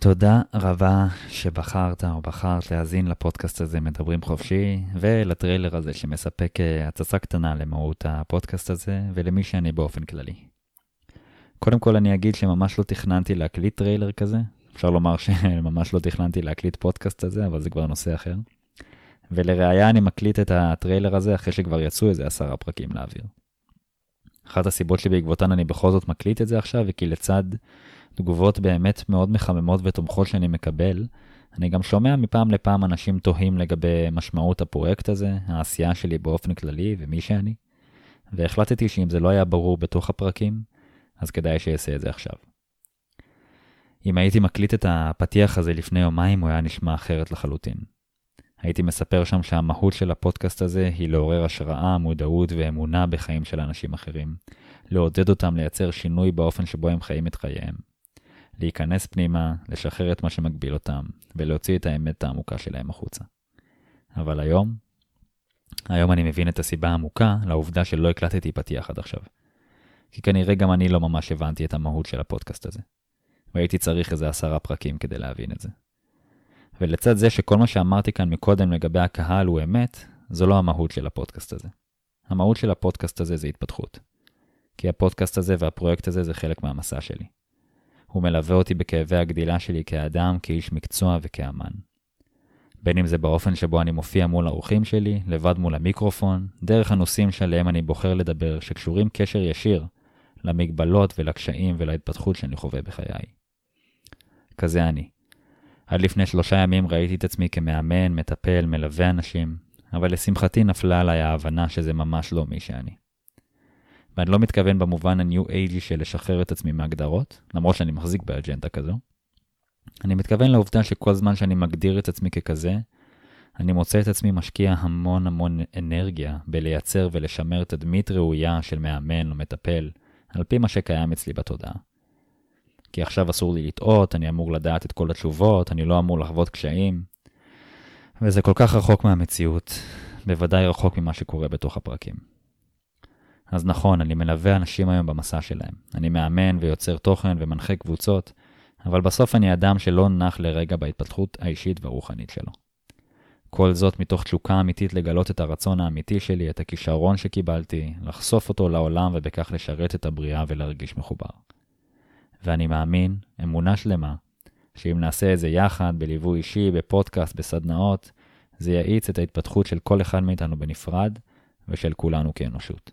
תודה רבה שבחרת או בחרת להאזין לפודקאסט הזה מדברים חופשי ולטריילר הזה שמספק אה, הצצה קטנה למהות הפודקאסט הזה ולמי שאני באופן כללי. קודם כל אני אגיד שממש לא תכננתי להקליט טריילר כזה, אפשר לומר שממש לא תכננתי להקליט פודקאסט הזה, אבל זה כבר נושא אחר. ולראיה אני מקליט את הטריילר הזה אחרי שכבר יצאו איזה עשרה פרקים לאוויר. אחת הסיבות שבעקבותן אני בכל זאת מקליט את זה עכשיו, היא כי לצד תגובות באמת מאוד מחממות ותומכות שאני מקבל, אני גם שומע מפעם לפעם אנשים תוהים לגבי משמעות הפרויקט הזה, העשייה שלי באופן כללי ומי שאני, והחלטתי שאם זה לא היה ברור בתוך הפרקים, אז כדאי שיעשה את זה עכשיו. אם הייתי מקליט את הפתיח הזה לפני יומיים, הוא היה נשמע אחרת לחלוטין. הייתי מספר שם שהמהות של הפודקאסט הזה היא לעורר השראה, מודעות ואמונה בחיים של אנשים אחרים. לעודד אותם לייצר שינוי באופן שבו הם חיים את חייהם. להיכנס פנימה, לשחרר את מה שמגביל אותם, ולהוציא את האמת העמוקה שלהם החוצה. אבל היום, היום אני מבין את הסיבה העמוקה לעובדה שלא הקלטתי פתיח עד עכשיו. כי כנראה גם אני לא ממש הבנתי את המהות של הפודקאסט הזה. והייתי צריך איזה עשרה פרקים כדי להבין את זה. ולצד זה שכל מה שאמרתי כאן מקודם לגבי הקהל הוא אמת, זו לא המהות של הפודקאסט הזה. המהות של הפודקאסט הזה זה התפתחות. כי הפודקאסט הזה והפרויקט הזה זה חלק מהמסע שלי. הוא מלווה אותי בכאבי הגדילה שלי כאדם, כאיש מקצוע וכאמן. בין אם זה באופן שבו אני מופיע מול האורחים שלי, לבד מול המיקרופון, דרך הנושאים שעליהם אני בוחר לדבר, שקשורים קשר ישיר למגבלות ולקשיים ולהתפתחות שאני חווה בחיי. כזה אני. עד לפני שלושה ימים ראיתי את עצמי כמאמן, מטפל, מלווה אנשים, אבל לשמחתי נפלה עליי ההבנה שזה ממש לא מי שאני. ואני לא מתכוון במובן ה-new age של לשחרר את עצמי מהגדרות, למרות שאני מחזיק באג'נדה כזו. אני מתכוון לעובדה שכל זמן שאני מגדיר את עצמי ככזה, אני מוצא את עצמי משקיע המון המון אנרגיה בלייצר ולשמר תדמית ראויה של מאמן או מטפל, על פי מה שקיים אצלי בתודעה. כי עכשיו אסור לי לטעות, אני אמור לדעת את כל התשובות, אני לא אמור לחוות קשיים. וזה כל כך רחוק מהמציאות, בוודאי רחוק ממה שקורה בתוך הפרקים. אז נכון, אני מלווה אנשים היום במסע שלהם. אני מאמן ויוצר תוכן ומנחה קבוצות, אבל בסוף אני אדם שלא נח לרגע בהתפתחות האישית והרוחנית שלו. כל זאת מתוך תשוקה אמיתית לגלות את הרצון האמיתי שלי, את הכישרון שקיבלתי, לחשוף אותו לעולם ובכך לשרת את הבריאה ולהרגיש מחובר. ואני מאמין, אמונה שלמה, שאם נעשה את זה יחד, בליווי אישי, בפודקאסט, בסדנאות, זה יאיץ את ההתפתחות של כל אחד מאיתנו בנפרד, ושל כולנו כאנושות.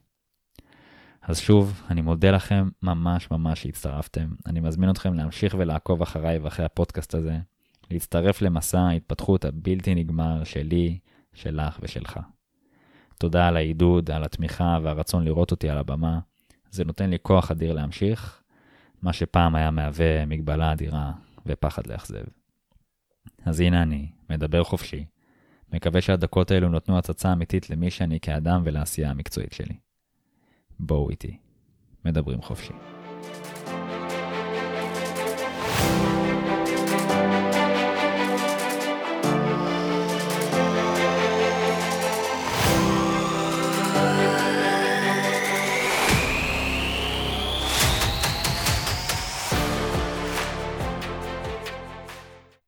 אז שוב, אני מודה לכם ממש ממש שהצטרפתם. אני מזמין אתכם להמשיך ולעקוב אחריי ואחרי הפודקאסט הזה, להצטרף למסע ההתפתחות הבלתי נגמר שלי, שלך ושלך. תודה על העידוד, על התמיכה והרצון לראות אותי על הבמה. זה נותן לי כוח אדיר להמשיך, מה שפעם היה מהווה מגבלה אדירה ופחד לאכזב. אז הנה אני, מדבר חופשי. מקווה שהדקות האלו נותנו הצצה אמיתית למי שאני כאדם ולעשייה המקצועית שלי. בואו איתי, מדברים חופשי.